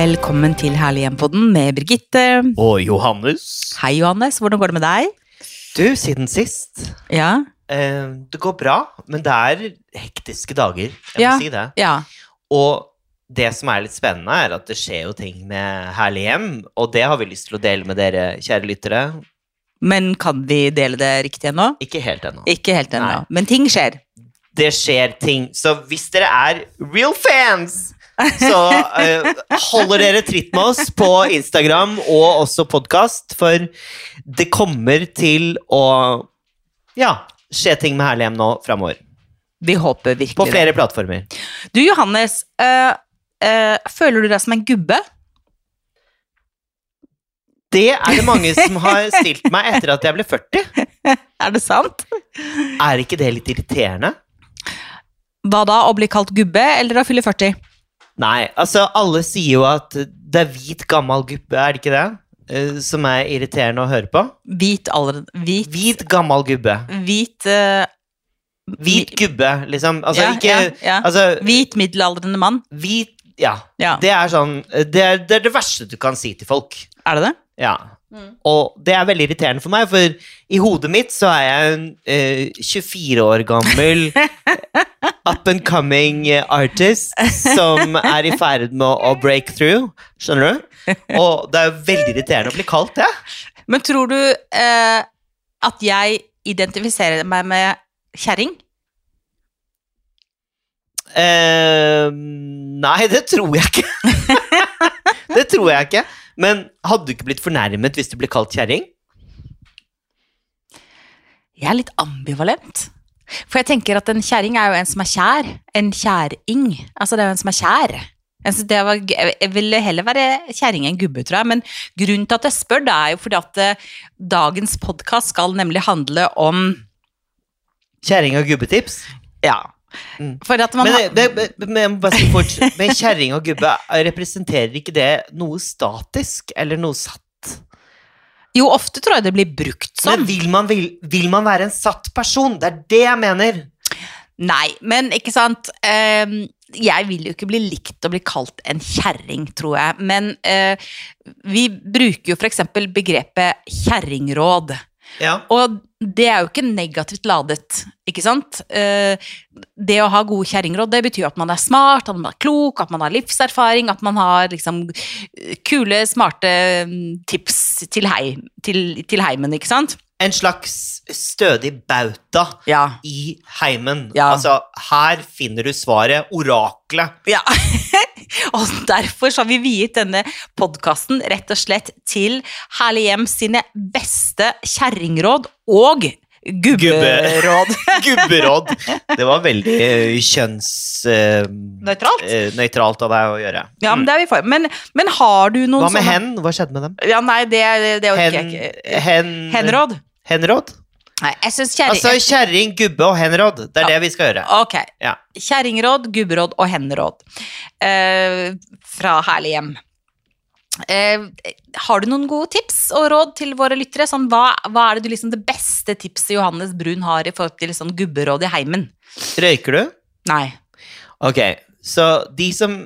Velkommen til Herlig hjem-podden med Birgitte. Og Johannes. Hei, Johannes. Hvordan går det med deg? Du, siden sist Ja? eh, Det går bra, men det er hektiske dager. Jeg Ja. må si det. Ja. Og det som er litt spennende, er at det skjer jo ting med Herlig hjem, og det har vi lyst til å dele med dere, kjære lyttere. Men kan vi dele det riktig ennå? Ikke helt ennå. Ikke helt ennå. Men ting skjer. Det skjer ting. Så hvis dere er real fans, så eh, holder dere tritt med oss på Instagram og også podkast, for det kommer til å ja, skje ting med Herlig hjem nå framover. Vi håper virkelig På flere plattformer. Du, Johannes. øh, øh, føler du deg som en gubbe? Det er det mange som har stilt meg etter at jeg ble 40. Er det sant? Er ikke det litt irriterende? Hva da? Å bli kalt gubbe eller å fylle 40? Nei, altså alle sier jo at det er hvit, gammel gubbe, er det ikke det? Eh, Som er irriterende å høre på. Hvit allerede Hvit Hvit, gammel gubbe. Hvit uh, Hvit gubbe, liksom. Altså ja, ikke ja, ja. Altså, Hvit middelaldrende mann. hvit Ja. Ja. Det er sånn det er, det er det verste du kan si til folk. Er det det? Ja. Mm. Og det er veldig irriterende for meg, for i hodet mitt så er jeg en uh, 24 år gammel up and coming eh, artist som er i ferd med å, break through. Skjønner du? Og det er veldig irriterende å bli kalt det. Men tror du uh, at jeg identifiserer meg med kjerring? Uh, nei, det tror jeg ikke. det tror jeg ikke. Men hadde du ikke blitt fornærmet hvis du ble kalt kjerring? Jeg er litt ambivalent. For jeg tenker at en kjerring er jo en som er kjær. En kjæring. Altså det er jo en som er kjær. Jeg, det var, jeg ville heller være kjerring enn gubbe, tror jeg. Men grunnen til at jeg spør, det er jo fordi at eh, dagens podkast skal nemlig handle om Kjerring og gubbetips? Ja. Mm. For at man Men, det, men, kjerring og gubbe, representerer ikke det noe statisk eller noe satt? Jo, ofte tror jeg det blir brukt sånn. Men vil man, vil, vil man være en satt person? Det er det jeg mener. Nei, men ikke sant Ehm, Jeg vil jo ikke bli likt å bli kalt en kjerring, tror jeg. Men eh, vi bruker jo eksempel begrepet kjerringråd. Ja. Og det er jo ikke negativt ladet, ikke sant? Eh, det å ha gode kjerringråd, det betyr at man er smart, at man er klok, at man har livserfaring, at man har liksom eh, kule, smarte mm, tips til, hei, til, til heimen, ikke sant? En slags stødig bauta Ja. i heimen. Ja. Altså, her finner du svaret. Oraklet. Ja, og derfor så har vi viet denne podkasten rett og slett til Herlig Hjem sine beste kjerringråd og gubberåd. Gubberåd. Det var veldig kjønnsnøytralt kjønns... eh, Nøytralt? eh, nøytralt av deg å gjøre. Ja, men det er vi for. Men, men har du noen sånne Hva med sånne- hen? Hva skjedde med dem? Ja, nei, det, det orker Hen, jeg ikke. hen, Henråd? Henråd? Nei, jeg syns kjæring... Altså kjerring, gubbe og henråd. Det er Ja. det vi skal gjøre. Ok. Ja. Kjerringråd, gubberåd og henråd. Eh, fra Herlig hjem. Eh, har du noen gode tips og råd til våre lyttere? Sånn, hva, hva er det, du, liksom, det beste tipset Johannes Brun har i forhold til sånn, gubberåd i heimen? Røyker du? Nei. Ok, så de som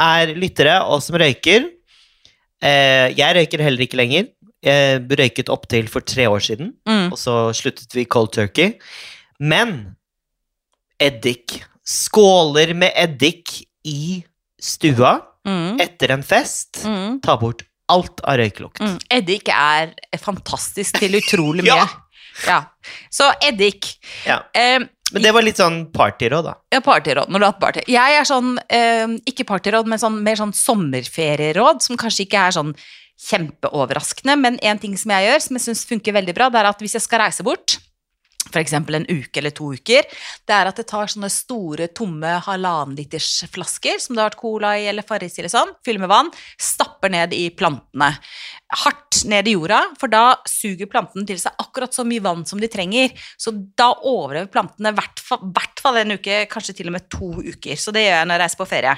er lyttere og som røyker eh, Jeg røyker heller ikke lenger. Jeg røyket opptil for tre år siden, Mm. og så sluttet vi cold turkey. Men eddik Skåler med eddik i stua Mm. etter en fest. Mm. Ta bort alt av røykelukt. Mm. Eddik er fantastisk til utrolig mye. Ja. ja. Så eddik. Ja. Eh, Men det var litt sånn partyråd, da. Ja, partyråd. Når du har hatt party. Jeg er sånn, eh, ikke partyråd, men sånn, mer sånn sommerferieråd, som kanskje ikke er sånn kjempeoverraskende, men en ting som jeg gjør, som jeg syns funker veldig bra, det er at hvis jeg skal reise bort, f.eks. en uke eller to uker, det er at jeg tar sånne store, tomme halvannenliters flasker, som det har vært cola i eller Farris eller sånn, fyller med vann, stapper ned i plantene. Hardt ned i jorda, for da suger plantene til seg akkurat så mye vann som de trenger. Så da overlever plantene i hvert fall- en uke, kanskje til og med to uker. Så det gjør jeg når jeg reiser på ferie.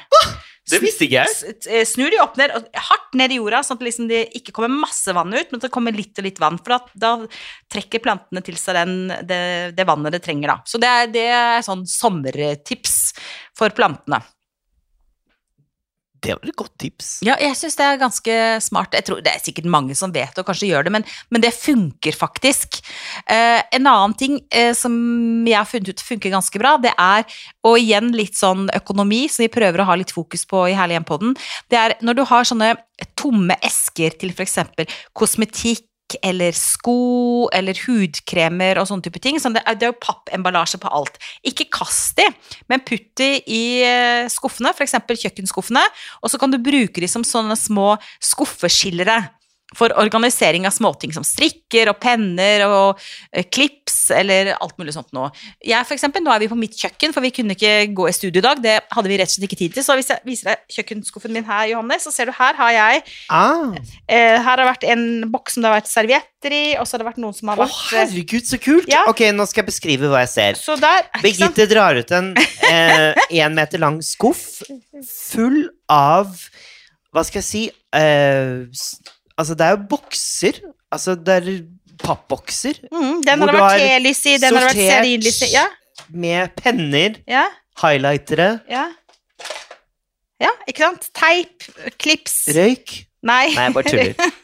Det visste ikke jeg. Eh, Snur de opp ned, hardt ned i jorda, sånn at liksom det ikke kommer masse vann ut, men at det kommer litt og litt vann. For da, da trekker plantene til seg den, det, det vannet det trenger, da. Så det er, det er sånn sommertips for plantene. Det var et godt tips. Ja, jeg syns det er ganske smart. Jeg tror Det er sikkert mange som vet og kanskje gjør det, men, men det funker faktisk. Eh, en annen ting eh, som jeg har funnet ut funker ganske bra, det er, og igjen litt sånn økonomi, som vi prøver å ha litt fokus på i Herlig hjem-podden, det er når du har sånne tomme esker til f.eks. kosmetikk eller sko eller hudkremer og sånne type ting. Så det, er jo pappemballasje på alt. Ikke kast de, men putt de i eh, skuffene, f.eks. kjøkkenskuffene, og så kan du bruke de som sånne små skuffeskillere for organisering av småting som strikker og penner og eh, klips eller alt mulig sånt noe. Jeg for eksempel, Nå er vi på mitt kjøkken, for vi kunne ikke gå i studio i dag. Det hadde vi rett og slett ikke tid til. Så hvis jeg viser deg kjøkkenskuffen min her, Johannes, så ser du her har jeg Ah. eh, Her har vært en boks som det har vært servietter i, og så har det vært noen som har Å, vært eh, herregud, så kult! Ja. Ok, nå skal jeg beskrive hva jeg ser. Så der? Birgitte drar ut en én meter lang skuff full av Hva skal jeg si eh, Altså, det er jo bokser. Altså, det er pappbokser Mm, den har det vært telys i, den har det vært stearinlys i. Ja, med penner, ja, highlightere, ja. Ja, ikke sant? Teip, klips røyk Nei. Nei, jeg bare tuller.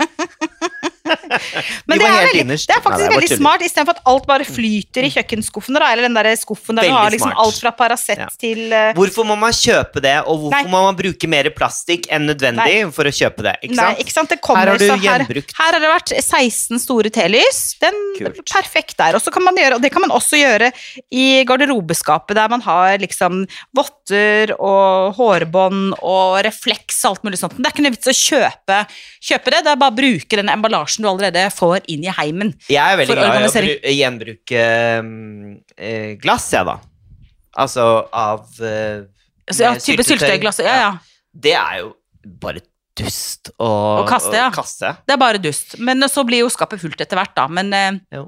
Men De det er, veldig, det er Nei, faktisk er veldig tuller. smart, istedenfor at alt bare flyter i kjøkkenskuffen. Da, eller den der skuffen der du har liksom alt fra Paracet Ja. til uh... Hvorfor må man kjøpe det, og hvorfor Nei. må man bruke mer plastikk enn nødvendig for å kjøpe det? Ikke Nei, sant? ikke sant? Det kommer, Her har du så her, gjenbrukt. her har det vært 16 store telys. Den perfekt der. Og så kan man gjøre, og det kan man også gjøre i garderobeskapet, der man har liksom votter og hårbånd og refleks og alt mulig sånt. Men det er ikke noe vits å kjøpe, kjøpe det, det er bare å bruke den emballasjen du allerede får inn i heimen. Jeg er veldig glad i å gjenbruke mm, eh, glass, jeg, da. Altså av eh, Så, ja, type syltetøyglass. Ja, ja. Det er jo bare dust å, Å kaste, ja. kaste. Det er bare dust. Men så blir jo skapet fullt etter hvert, da. Men eh,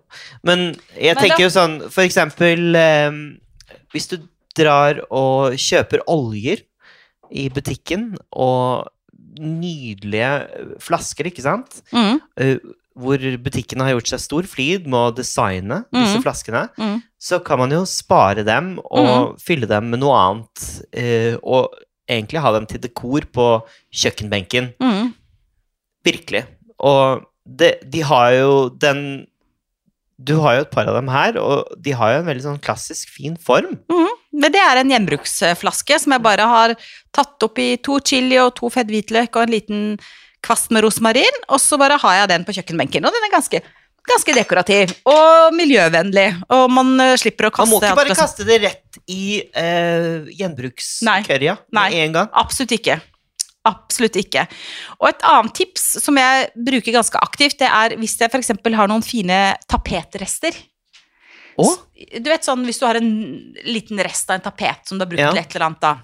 Men jeg Men tenker jo sånn, for eksempel eh, Hvis du drar og kjøper oljer i butikken, og nydelige flasker, ikke sant? mm, Uh, hvor butikken har gjort seg stor flid med å designe disse Mhm. flaskene, mm. så kan man jo spare dem og fylle dem med noe annet, Uh, og egentlig ha dem til dekor på kjøkkenbenken. Mm. Virkelig. Og det, de har jo den Du har jo et par av dem her, og de har jo en veldig sånn klassisk fin form. Men det er en gjenbruksflaske som jeg bare har tatt opp i to chili og to fedd hvitløk og en liten kvast med rosmarin, og så bare har jeg den på kjøkkenbenken. Og den er ganske, ganske dekorativ og miljøvennlig, og man eh, slipper å kaste Man må ikke bare kaste det rett i uh, gjenbrukskørja med en gang. Absolutt ikke. Absolutt ikke. Og et annet tips som jeg bruker ganske aktivt, det er hvis jeg f.eks. har noen fine tapetrester. Å? Du vet sånn hvis du har en liten rest av en tapet som du har brukt Ja. til et eller annet da.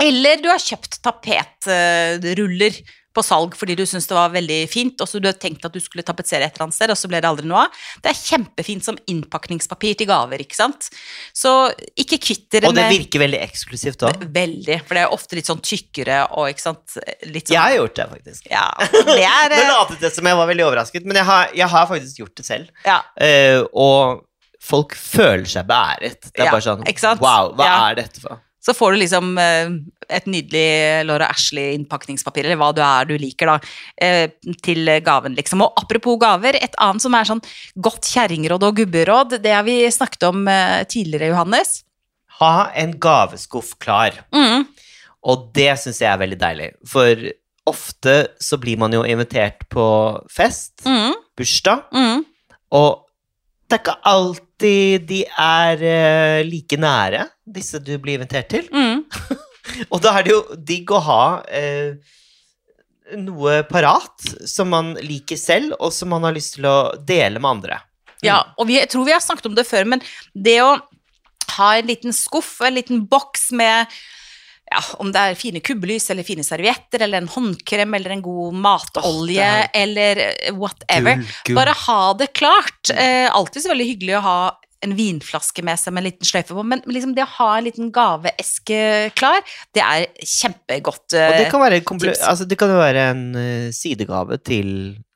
Eller du har kjøpt tapetruller på salg fordi du syns det var veldig fint, og så du har tenkt at du skulle tapetsere et eller annet sted, og så ble det aldri noe av. Det er kjempefint som innpakningspapir til gaver, ikke sant. Så ikke kvitt dere Og det virker veldig eksklusivt òg. Veldig, for det er ofte litt sånn tykkere og ikke sant litt sånn, Jeg har gjort det, faktisk. Ja, det er Nå eh, latet det som jeg var veldig overrasket, men jeg har, jeg har faktisk gjort det selv. ja, Uh, og folk føler seg beæret. Det er Ja, bare sånn? Wow, hva Ja. er dette for? Så får du liksom eh, et nydelig Laura Ashley-innpakningspapir, eller hva du er du liker, da, eh, til gaven, liksom. Og apropos gaver, et annet som er sånn godt kjerringråd og gubberåd, det har vi snakket om eh, tidligere, Johannes. Ha en gaveskuff klar. Mm. Og det syns jeg er veldig deilig. For ofte så blir man jo invitert på fest, Mm. bursdag, Mm. og det er ikke alltid de er eh, like nære, disse du blir invitert til. Mm. Og da er det jo digg å ha eh, noe parat som man liker selv, og som man har lyst til å dele med andre. Ja, og vi, jeg tror vi har snakket om det før, men det å ha en liten skuff, en liten boks med ja, om det er fine kubbelys eller fine servietter eller en håndkrem eller en god matolje oh, eller eh, whatever. Gull, gull. Bare ha det klart. Eh, alltid så veldig hyggelig å ha en vinflaske med seg med en liten sløyfe på, men liksom det å ha en liten gaveeske klar, det er kjempegodt. Og det eh, kan være, en altså, det kan være en uh, sidegave til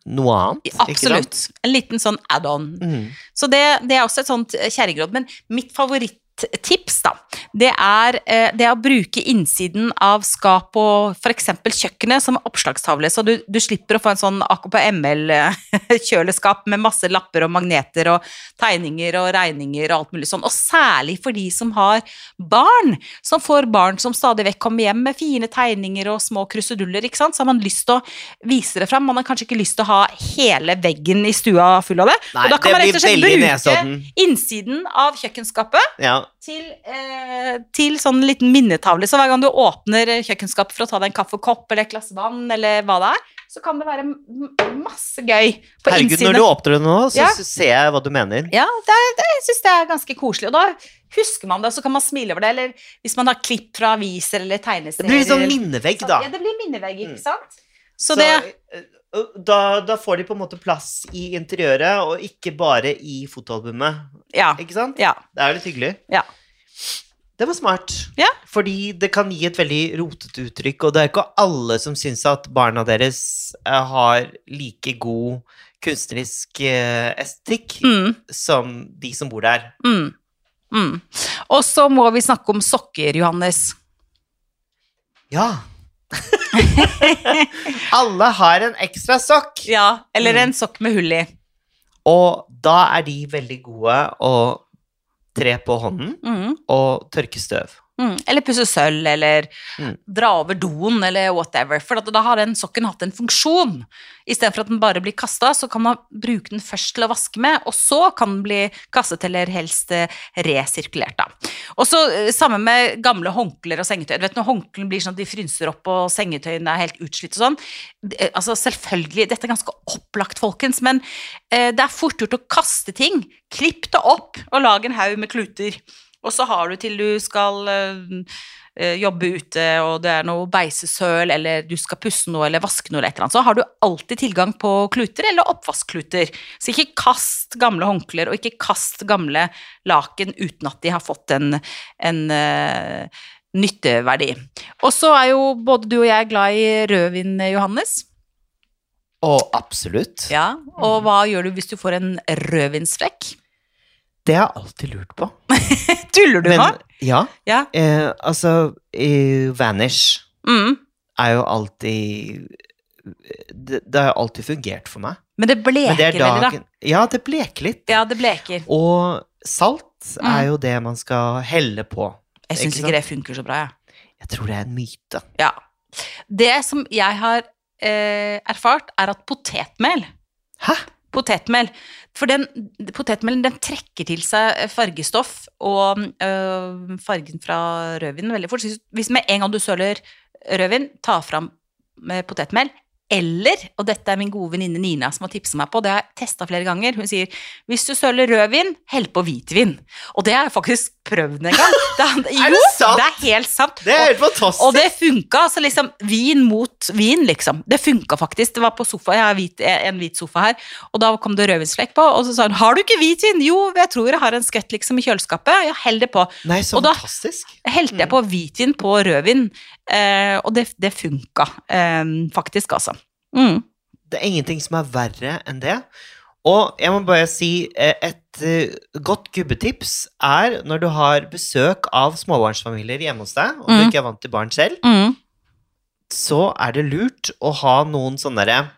noe annet. Absolutt. En liten sånn add-on. Mm. Så det, det er også et sånt eh, kjerringråd. Men mitt favoritt tips, da, det er eh, det å bruke innsiden av skap og f.eks. kjøkkenet som oppslagstavle, så du, du slipper å få en sånn AKPML-kjøleskap med masse lapper og magneter og tegninger og regninger og alt mulig sånn. Og særlig for de som har barn, som får barn som stadig vekk kommer hjem med fine tegninger og små kruseduller, ikke sant. Så har man lyst til å vise det fram. Man har kanskje ikke lyst til å ha hele veggen i stua full av det. Nei, og da kan man rett og slett bruke nesodden. innsiden av kjøkkenskapet Ja. Til, eh, til sånn liten minnetavle. Så hver gang du åpner kjøkkenskapet for å ta deg en kaffekopp eller et glass vann, eller hva det er, så kan det være masse gøy på Herregud, innsiden. når du åpner det nå, så Ja. så ser jeg hva du mener. Ja, det, det, jeg syns det er ganske koselig. Og da husker man det, og så kan man smile over det. Eller hvis man har klipp fra aviser eller Det blir litt sånn minnevegg, da. Ja, det blir minnevegg, ikke Mm. sant? Så, det eh, da, da får de på en måte plass i interiøret, og ikke bare i fotoalbumet. Ja. Ikke sant? ja. Det er litt hyggelig. Ja. Det var smart. Ja. Fordi det kan gi et veldig rotete uttrykk, og det er ikke alle som syns at barna deres eh, har like god kunstnerisk eh, estetikk Mm, som de som bor der. mm, mm. Og så må vi snakke om sokker, Johannes. Ja. alle har en ekstra sokk, Ja, eller Mm. en sokk med hull i. og da er de veldig gode å tre på hånden Mm. og tørke støv. Mm, eller pusse sølv, eller Mm. dra over doen, eller whatever. For at da har den sokken hatt en funksjon. Istedenfor at den bare blir kasta, så kan man bruke den først til å vaske med, og så kan den bli kastet eller helst eh, resirkulert. Da. Og så samme Sammen med gamle håndklær og sengetøy. Du vet Når håndklærne blir sånn at de frynser opp og sengetøyene er helt utslitt og sånn. Eh, Altså Selvfølgelig, dette er ganske opplagt, folkens, men eh, det er fort gjort å kaste ting. Klipp det opp og lag en haug med kluter. Og så har du til du skal eh, eh, jobbe ute, og det er noe beisesøl, eller du skal pusse noe eller vaske noe, eller et eller annet, så har du alltid tilgang på kluter eller oppvaskkluter. Så ikke kast gamle håndklær, og ikke kast gamle laken uten at de har fått en, en eh, nytteverdi. Og så er jo både du og jeg glad i rødvin, Johannes. Å, absolutt. Ja, og hva gjør du hvis du får en rødvinsflekk? Det har jeg alltid lurt på. Tuller du nå? Ja, Ja. eh, altså Vanish Mm. er jo alltid det, det har jo alltid fungert for meg. Men det bleker er veldig, da. Ja, det bleker litt. Ja, det bleker. Og salt Mm. er jo det man skal helle på. Jeg syns Ikke ikke det funker så bra, jeg. Jeg tror det er en myte. Ja. Det som jeg har eh, erfart, er at potetmel Hæ? Potetmel. For den potetmelen den trekker til seg fargestoff og øh, fargen fra rødvinen veldig fort. Så Hvis med en gang du søler rødvin, ta fram med potetmel. Eller, og dette er min gode venninne Nina som har tipset meg på, det har jeg testa flere ganger, hun sier hvis du søler rødvin, hell på hvitvin. Og det er faktisk prøvd den gang. Det, Er det sant? det er helt sant. Det er helt fantastisk! Og det funka, altså liksom vin mot vin, liksom. Det funka faktisk. Det var på sofa, jeg har hvit, en hvit sofa her, og da kom det rødvinsflekk på, og så sa hun 'har du ikke hvitvin?' 'Jo, jeg tror jeg har en skvett liksom i kjøleskapet'. Ja, hell det på. Nei, så Og da- fantastisk. Helte jeg på hvitvin på rødvin, eh, og det, det funka eh, faktisk, altså. Mm. Det er ingenting som er verre enn det. Og jeg må bare si eh, et eh, godt gubbetips er når du har besøk av småbarnsfamilier hjemme hos deg, og du Mm. ikke er vant til barn selv, Mm. så er det lurt å ha noen sånne derre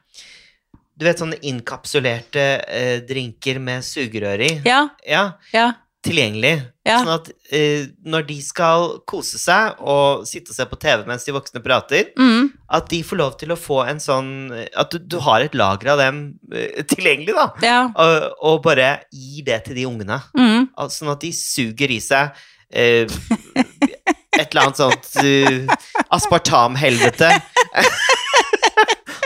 Du vet sånne innkapsulerte eh, drinker med sugerør i? Ja, Ja, ja, tilgjengelig. Ja. Sånn at uh, når de skal kose seg og sitte og se på TV mens de voksne prater, mm. at de får lov til å få en sånn At du, du har et lager av dem uh, tilgjengelig, da. ja. Og, og bare gir det til de ungene. Mm. Sånn at de suger i seg uh, et eller annet sånt aspartamhelvete.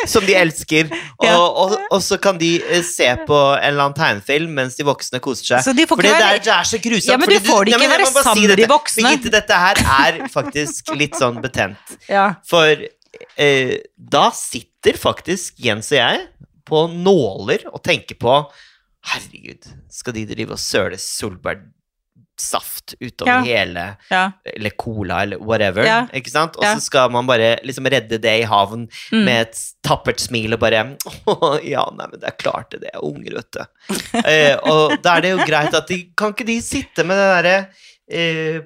Som de elsker. Og, Ja. og, og så kan de eh, se på en eller annen tegnefilm mens de voksne koser seg. Så de får Fordi ikke være det er så grusomt. Ja, men du får de ikke være sammen med si de voksne. Birgitte, dette her er faktisk litt sånn betent. ja. For eh, da sitter faktisk Jens og jeg på nåler og tenker på Herregud, skal de drive og søle solbærsaft utover hele ja. Eller cola, eller whatever. Ja. Ikke sant? Og Ja. så skal man bare liksom redde det i havn Mm. med et tappert smil og bare Å, ja, nei, men det er klart det, det er unger, vet du. eh, og da er det jo greit at de Kan ikke de sitte med det derre eh,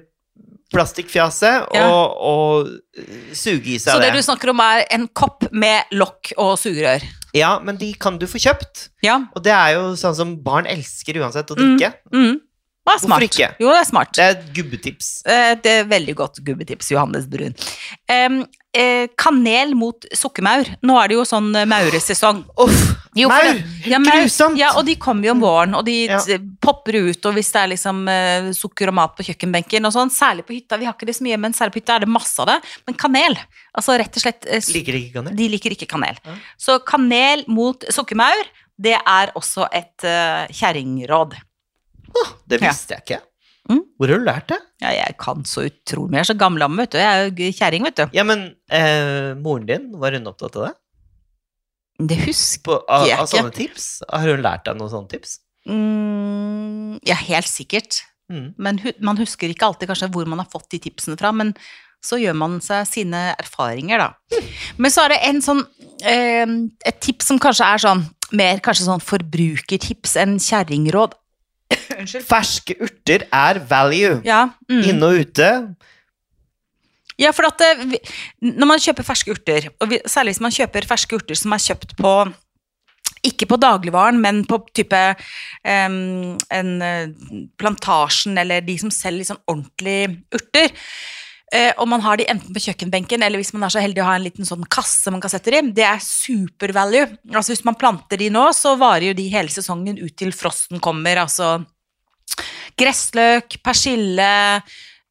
plastikkfjaset Ja. og, og eh, suge i seg Så det det. du snakker om, er en kopp med lokk og sugerør. Ja, men de kan du få kjøpt. Ja. Og det er jo sånn som barn elsker uansett å Mm. drikke. Mm. Det er Hvorfor ikke? Jo, det er smart. Det er et gubbetips. Eh, Det er veldig godt gubbetips, Johannes Brun. Eh, kanel mot sukkermaur. Nå er det jo sånn eh, mauresesong. Uff! Jo, Maur! Ja. Grusomt! Ja, og de kommer jo om våren, og de Ja. popper ut, og hvis det er liksom sukker og mat på kjøkkenbenken og sånn, særlig på hytta, vi har ikke det så mye, men særlig på hytta er det masse av det, men kanel, altså rett og slett, eh, Liker ikke kanel. de liker ikke kanel. Ja. Så kanel mot sukkermaur, det er også et uh, kjerringråd. Det Ja. visste jeg ikke. Mm. Hvor har du lært det? Ja, jeg kan så utrolig mye, jeg er så gammel amme, vet du, jeg er jo kjerring, vet du. Ja, men eh, moren din, var hun opptatt av det? Det husker På, av, Jeg av sånne tips? Har hun lært deg noen sånne tips? mm, Ja, helt sikkert. Mm. Men hu man husker ikke alltid kanskje hvor man har fått de tipsene fra, men så gjør man seg sine erfaringer, da. Men så er det en sånn eh, Et tips som kanskje er sånn mer kanskje sånn forbrukertips enn kjerringråd. Unnskyld. Ferske urter er value. Ja. Mm. Inne og ute. Ja, for at det, når man kjøper ferske urter, og vi, særlig hvis man kjøper ferske urter som er kjøpt på ikke på dagligvaren, men på type um, en eh, plantasjen eller de som selger liksom ordentlige urter. Uh, og man har de enten på kjøkkenbenken eller hvis man er så heldig å ha en liten sånn kasse man kan sette dem. i. Det er super value. Altså Hvis man planter de nå, så varer jo de hele sesongen ut til frosten kommer. Altså gressløk, persille,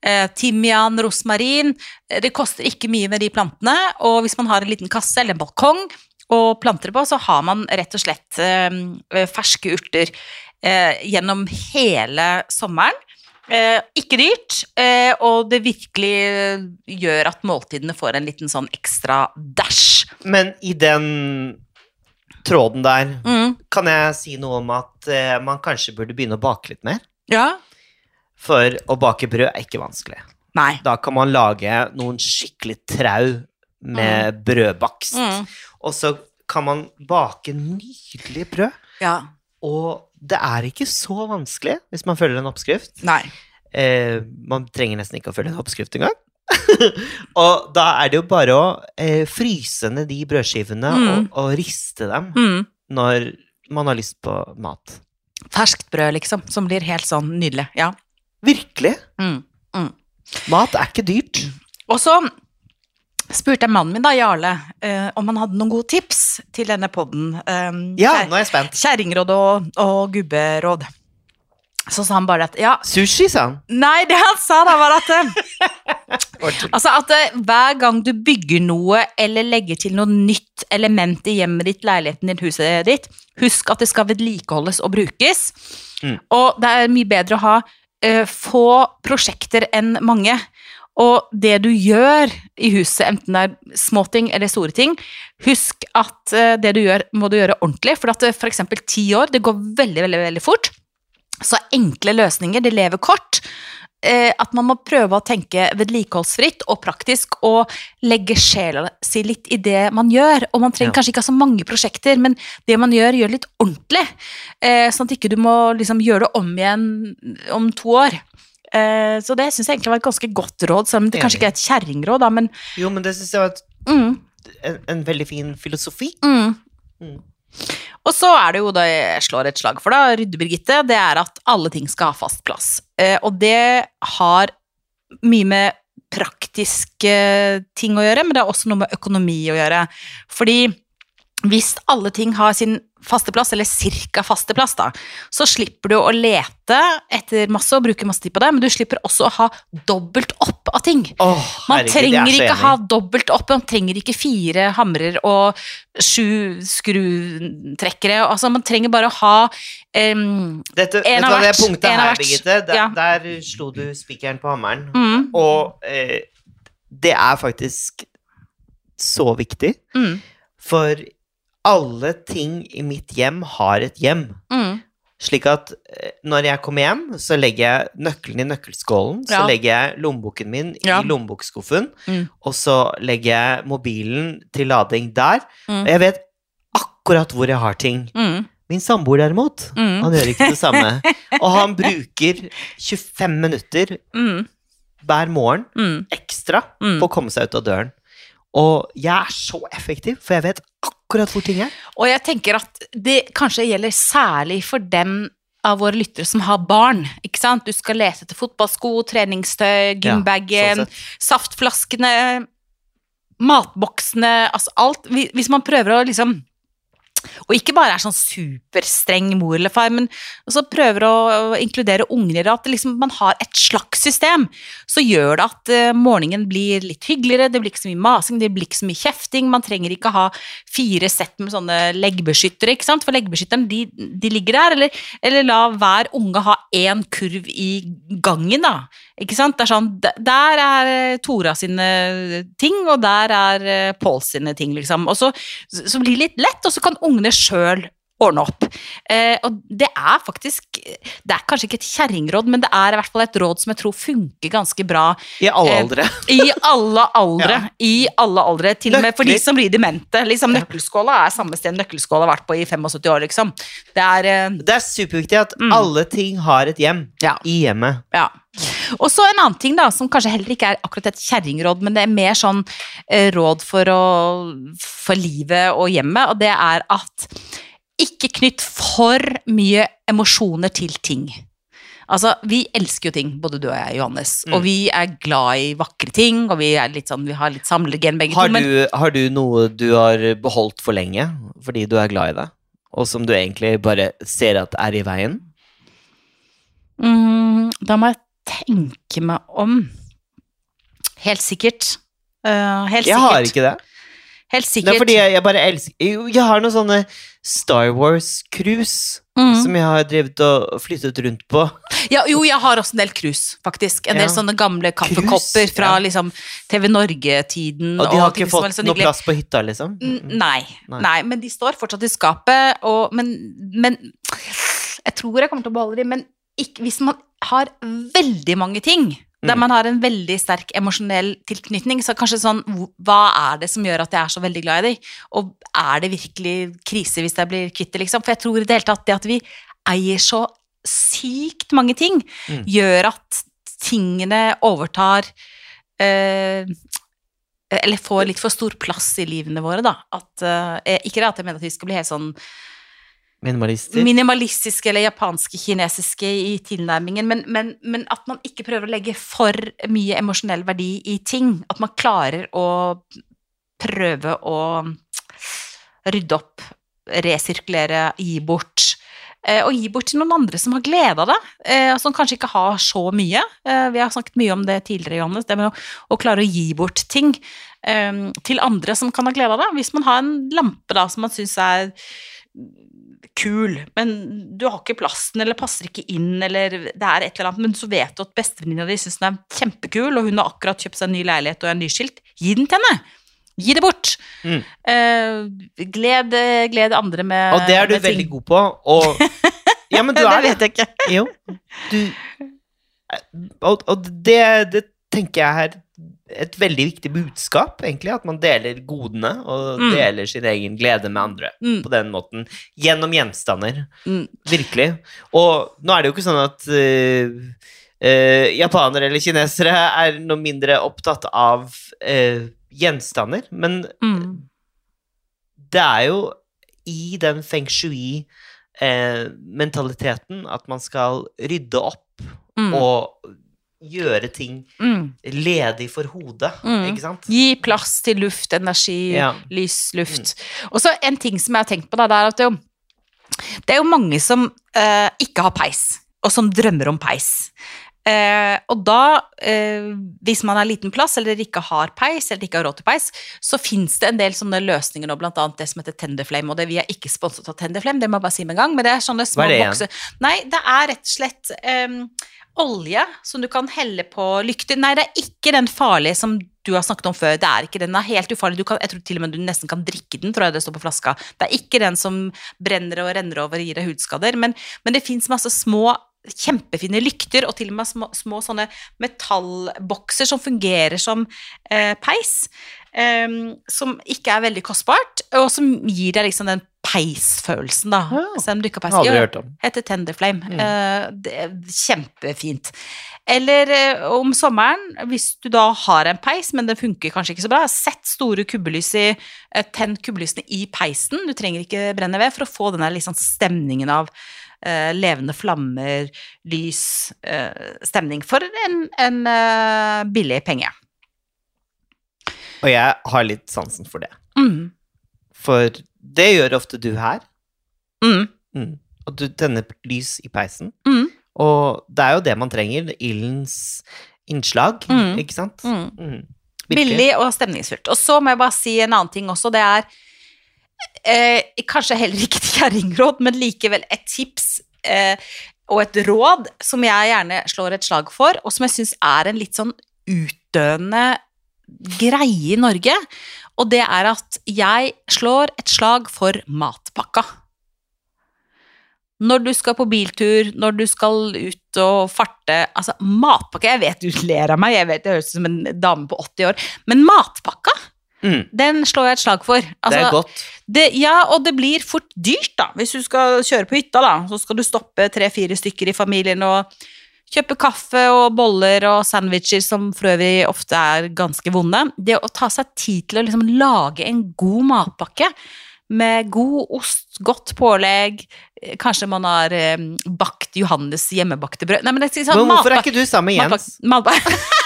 eh, timian, rosmarin. Eh, Det koster ikke mye med de plantene, og hvis man har en liten kasse eller en balkong og planter det på, så har man rett og slett eh, ferske urter gjennom hele sommeren. Ikke dyrt, og det virkelig gjør at måltidene får en liten sånn ekstra dash. Men i den tråden der Mm. kan jeg si noe om at eh, man kanskje burde begynne å bake litt mer. Ja. For å bake brød er ikke vanskelig. Nei. Da kan man lage noen skikkelig trau med brødbakst. Mm. Og så kan man bake nydelig brød. Ja. Og det er ikke så vanskelig hvis man følger en oppskrift. Nei. Eh, man trenger nesten ikke å følge en oppskrift engang. og da er det jo bare å eh, fryse ned de brødskivene Mm. og, og riste dem Mm. når man har lyst på mat. Ferskt brød, liksom, som blir helt sånn nydelig. Ja. Virkelig! Mm. Mat er ikke dyrt. Og så spurte jeg mannen min, da, Jarle, eh, om han hadde noen gode tips til denne podden. Eh, Ja, nå er jeg spent. Kjerringråd og, og gubberåd. Så sa han bare at ja Sushi, sa han. Nei, det han sa da, var at eh, Altså at eh, hver gang du bygger noe eller legger til noe nytt element i hjemmet ditt, leiligheten din, huset ditt, husk at det skal vedlikeholdes og brukes. Mm. Og det er mye bedre å ha uh, få prosjekter enn mange. Og det du gjør i huset, enten det er småting eller store ting, husk at det du gjør, må du gjøre ordentlig. For at eksempel ti år, det går veldig, veldig, veldig fort. Så enkle løsninger, det lever kort. Eh, at man må prøve å tenke vedlikeholdsfritt og praktisk, og legge sjela si litt i det man gjør. Og man trenger Ja. kanskje ikke ha så mange prosjekter, men det man gjør, gjør litt ordentlig. Eh, sånn at ikke du må liksom gjøre det om igjen om to år. Eh, så det syns jeg egentlig var et ganske godt råd, selv om det kanskje ikke er et kjerringråd, da, men Jo, men det syns jeg var et, mm, en, en veldig fin filosofi. mm. Mm. Og så er det jo det jeg slår et slag for, da, Rydde-Birgitte, det er at alle ting skal ha fast plass. Eh, og det har mye med praktiske ting å gjøre, men det har også noe med økonomi å gjøre. Fordi hvis alle ting har sin faste plass, eller cirka faste plass, da, så slipper du å lete etter masse og bruke masse tid på det, men du slipper også å ha dobbelt opp av ting. Oh, Man herregud, er trenger ikke enig. ha dobbelt opp, man trenger ikke fire hamrer og sju skrutrekkere. Altså, man trenger bare å ha um, Dette, En av hvert. det punktet en her. Birgitte, der, Ja. der slo du spikeren på hammeren. mm, Og eh, det er faktisk så viktig, mm, for alle ting i mitt hjem har et hjem. mm, Slik at eh, når jeg kommer hjem, så legger jeg nøkkelen i nøkkelskålen, så legger jeg lommeboken min Ja. i lommebokskuffen, Mm. og så legger jeg mobilen til lading der. Mm. Og jeg vet akkurat hvor jeg har ting. mm, Min samboer derimot, Mm. han gjør ikke det samme. Og han bruker 25 minutter Mm. hver morgen ekstra på å komme seg ut av døren. Og jeg er så effektiv, for jeg vet akkurat hvor ting er. Og jeg tenker at det kanskje gjelder særlig for dem av våre lyttere som har barn. ikke sant? Du skal lese etter fotballsko, treningstøy, gymbagen, sånn saftflaskene, matboksene, altså alt. Hvis man prøver å liksom og ikke bare er sånn superstreng mor eller far, men også prøver å inkludere unger i det, at liksom, man har et slags system, så gjør det at eh, morgenen blir litt hyggeligere, det blir ikke så mye masing, det blir ikke så mye kjefting, man trenger ikke ha fire sett med sånne leggbeskyttere, ikke sant, for leggbeskytteren, de, de ligger der, eller, eller la hver unge ha én kurv i gangen, da, ikke sant, er sånn, der er eh, Tora sine ting, og der er eh, Pål sine ting, liksom, og så, så blir det litt lett, og så kan ungene sjøl ordne opp. Eh, og det er faktisk Det er kanskje ikke et kjerringråd, men det er i hvert fall et råd som jeg tror funker ganske bra I alle Eh, aldre. i alle aldre. Ja. I alle aldre, til og med for de som blir demente. Liksom, nøkkelskåla er samme sted nøkkelskåla har vært på i 75 år, liksom. Det er eh, Det er superviktig at Mm. alle ting har et hjem Ja. i hjemmet. Ja. Og så en annen ting da, som kanskje heller ikke er akkurat et kjerringråd, men det er mer sånn eh, råd for, å, for livet og hjemmet, og det er at ikke knytt for mye emosjoner til ting. Altså, vi elsker jo ting, både du og jeg, Johannes, Mm. og vi er glad i vakre ting, og vi, litt sånn, vi har litt samlergen begge Har to, men du, har du noe du har beholdt for lenge fordi du er glad i det, og som du egentlig bare ser at er i veien? Mm, da må jeg tenke meg om. Helt sikkert. Uh, helt Jeg sikkert. har ikke det. Helt sikkert. er fordi jeg, jeg bare elsker jeg har noen sånne Star Wars-cruise Mm. som jeg har drevet og flyttet rundt på. Ja, jo, jeg har også en del krus, faktisk. En del sånne gamle kaffekopper fra ja. liksom TV Norge-tiden. Og de har og ikke fått sånn noe plass på hytta, liksom? Mm. Nei, Nei. nei, men de står fortsatt i skapet, og, men, men Jeg tror jeg kommer til å beholde dem, men ikke, hvis man har veldig mange ting, der Mm. man har en veldig sterk emosjonell tilknytning, så kanskje sånn Hva er det som gjør at jeg er så veldig glad i deg? Og er det virkelig krise hvis jeg blir kvitt det, liksom? For jeg tror i det hele tatt det at vi eier så sykt mange ting, Mm. gjør at tingene overtar eh, eller får litt for stor plass i livene våre, da. At, eh, ikke det at jeg mener at vi skal bli helt sånn Minimalister? minimalistiske eller japanske, kinesiske i tilnærmingen, men, men, men at man ikke prøver å legge for mye emosjonell verdi i ting. At man klarer å prøve å rydde opp, resirkulere, gi bort. eh, Og gi bort til noen andre som har glede av det, eh, og som kanskje ikke har så mye. Eh, Vi har snakket mye om det tidligere, Johannes, det med å, å klare å gi bort ting til andre som kan ha glede av det. Hvis man har en lampe da som man syns er kul, men du har ikke plassen, eller passer ikke inn, eller det er et eller annet, men så vet du at bestevenninna di syns den er kjempekul, og hun har akkurat kjøpt seg en ny leilighet og er nyskilt. Gi den til henne! Gi det bort! Mm. Uh, gled, gled andre med Og det er du ting. veldig god på. Og Ja, men du det er det. vet jeg ikke. Jo. Du Og, og det, det tenker jeg er et veldig viktig budskap, egentlig. At man deler godene, og Mm. deler sin egen glede med andre Mm. på den måten. Gjennom gjenstander. Mm. Virkelig. Og nå er det jo ikke sånn at uh, uh, japanere eller kinesere er noe mindre opptatt av uh, gjenstander, men Mm. det er jo i den feng shui-mentaliteten at man skal rydde opp Mm. og gjøre ting Mm. ledig for hodet, Mm. ikke sant? Gi plass til luft, energi, Ja. Mm. lys, luft. Og så en ting som jeg har tenkt på, da, det er at det er jo, det er jo mange som eh, ikke har peis, og som drømmer om peis. Eh, og da, eh, hvis man har liten plass, eller ikke har peis, eller ikke har råd til peis, så fins det en del sånne løsninger nå, blant annet det som heter Tenderflame, og det vi er ikke sponset av Tenderflame, det må jeg bare si med en gang, men det er sånne små er bokser. Nei, det er rett og slett eh, olje som du kan helle på lykter. Nei, det er ikke den farlige som du har snakket om før. Det er ikke den, den er helt ufarlig. Du kan, jeg tror til og med du nesten kan drikke den, tror jeg det står på flaska. Det er ikke den som brenner og renner over og gir deg hudskader, men, men det fins masse små kjempefine lykter, og til og med små, små sånne metallbokser som fungerer som eh, peis. em, som ikke er veldig kostbart, og som gir deg liksom den peisfølelsen, da. Ja. Selv om du ikke har peis. Aldri hørt om. Heter Tender Flame. Mm. Eh, det er kjempefint. Eller eh, om sommeren, hvis du da har en peis, men den funker kanskje ikke så bra, sett store kubbelys i eh, Tenn kubbelysene i peisen. Du trenger ikke brenne ved for å få den der liksom stemningen av eh, levende flammer, lys, eh, stemning. For en, en eh, billig penge. Og jeg har litt sansen for det. Mm. For det gjør ofte du her. Mm. Mm. Og du tenner lys i peisen. Mm. Og det er jo det man trenger. Ildens innslag, Mm. ikke sant? Mm. Billig og stemningsfullt. Og så må jeg bare si en annen ting også. Det er eh, kanskje heller ikke et kjerringråd, men likevel et tips eh, og et råd som jeg gjerne slår et slag for, og som jeg syns er en litt sånn utdøende greie i Norge. Og det er at jeg slår et slag for matpakka. Når du skal på biltur, når du skal ut og farte Altså, matpakke Jeg vet du ler av meg, jeg vet jeg høres ut som en dame på 80 år, men matpakka, Mm. den slår jeg et slag for. det Altså, er godt. det, ja, og det blir fort dyrt, da. Hvis du skal kjøre på hytta, da, så skal du stoppe tre-fire stykker i familien og kjøpe kaffe og boller og sandwicher, som for øvrig ofte er ganske vonde. Det å ta seg tid til å liksom lage en god matpakke med god ost, godt pålegg, eh, kanskje man har eh, bakt Johannes hjemmebakte brød Nei, men det, sånn, Men hvorfor er ikke du sammen med Jens? Matpakke, matpak-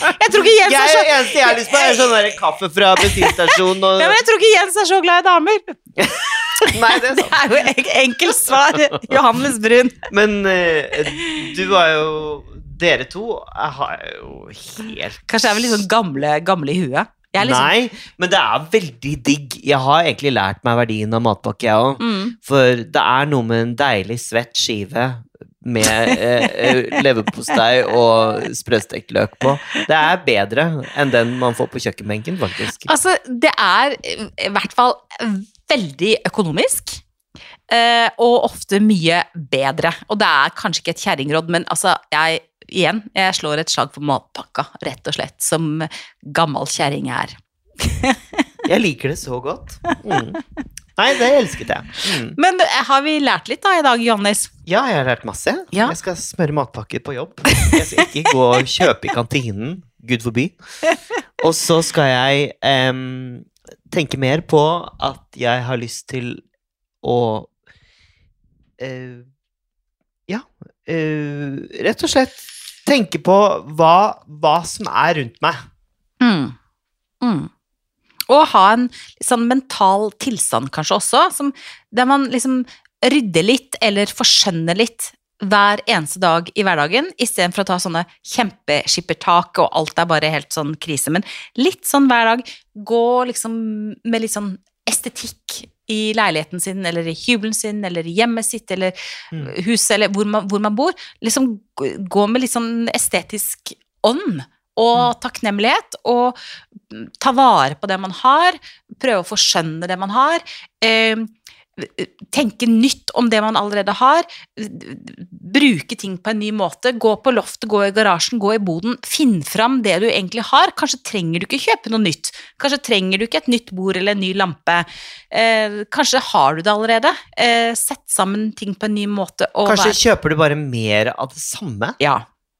jeg tror ikke Jens Jeg, er så eneste jeg har lyst på, er sånn der kaffe fra bensinstasjonen og ja, men jeg tror ikke Jens er så glad i damer. Nei, det er Det er jo en- enkelt svar. Johannes Brun. Men uh, du var jo Dere to jeg har jo helt Kanskje jeg er vel litt sånn gamle, gamle i huet. Jeg liksom, Nei, men det er veldig digg. Jeg har egentlig lært meg verdien av matpakke, jeg òg. mm, For det er noe med en deilig svett skive med eh, eh, leverpostei og sprøstekt løk på. Det er bedre enn den man får på kjøkkenbenken, faktisk. altså, det er i hvert fall veldig økonomisk. eh, og ofte mye bedre. Og det er kanskje ikke et kjerringråd, men altså, jeg igjen, jeg slår et slag for matpakka, rett og slett, som gammel kjerring er. Jeg liker det så godt. Mm. Nei, det elsket jeg. Mm. Men har vi lært litt da i dag, Johannes? Ja, jeg har lært masse. Ja. Jeg skal smøre matpakker på jobb. Jeg skal ikke gå og kjøpe i kantinen. Gud forby. Og så skal jeg um, tenke mer på at jeg har lyst til å uh, Ja, uh, rett og slett tenke på hva, hva som er rundt meg. Mm. Mm. Og ha en sånn mental tilstand kanskje også, som, der man liksom rydder litt eller forskjønner litt hver eneste dag i hverdagen, istedenfor å ta sånne kjempeskippertak og alt er bare helt sånn krise. Men litt sånn hver dag. Gå liksom med litt sånn estetikk i leiligheten sin, eller i hybelen sin, eller i hjemmet sitt, eller Mm. huset, eller hvor man, hvor man bor. Liksom gå- med litt sånn estetisk ånd og takknemlighet, og mm, ta vare på det man har, prøve å forskjønne det man har. Eh, tenke nytt om det man allerede har. Bruke ting på en ny måte. Gå på loftet, gå i garasjen, gå i boden. Finn fram det du egentlig har. Kanskje trenger du ikke kjøpe noe nytt. Kanskje trenger du ikke et nytt bord eller en ny lampe. Eh, kanskje har du det allerede. Eh, sett sammen ting på en ny måte. Og Kanskje vær- kjøper du bare mer av det samme? Ja.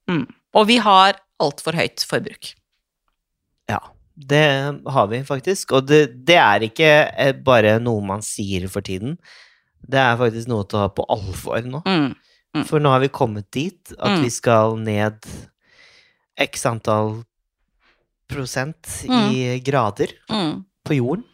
Mm. Og vi har altfor høyt forbruk. Ja, det har vi faktisk. Og det, det er ikke eh, bare noe man sier for tiden. Det er faktisk noe til å ta på alvor nå. Mm. Mm. For nå har vi kommet dit at Mm. vi skal ned x antall prosent i grader Mm. på jorden.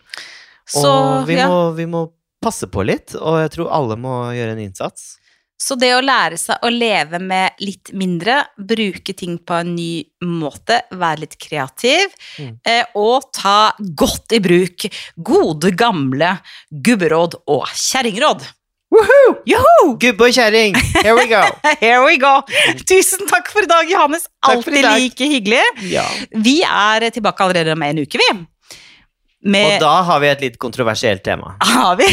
Så, og vi ja. må, vi må passe på litt, og jeg tror alle må gjøre en innsats. Så det å lære seg å leve med litt mindre, bruke ting på en ny måte, være litt kreativ, Mm. eh, og ta godt i bruk gode, gamle gubberåd og kjerringråd. Joho! Gubbe og kjerring, here we go! Here we go! Tusen takk for i dag, Johannes. Alltid like hyggelig. Ja. Vi er tilbake allerede om en uke, vi. Og da har vi et litt kontroversielt tema. Har vi?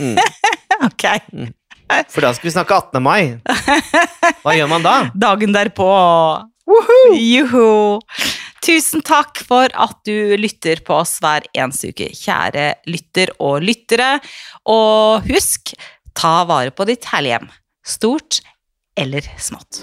Mm. ok. For da skal vi snakke 18. mai. Hva gjør man da? Dagen derpå. Juhu! Tusen takk for at du lytter på oss hver eneste uke, kjære lytter og lyttere. Og husk, ta vare på ditt herlige hjem. Stort eller smått.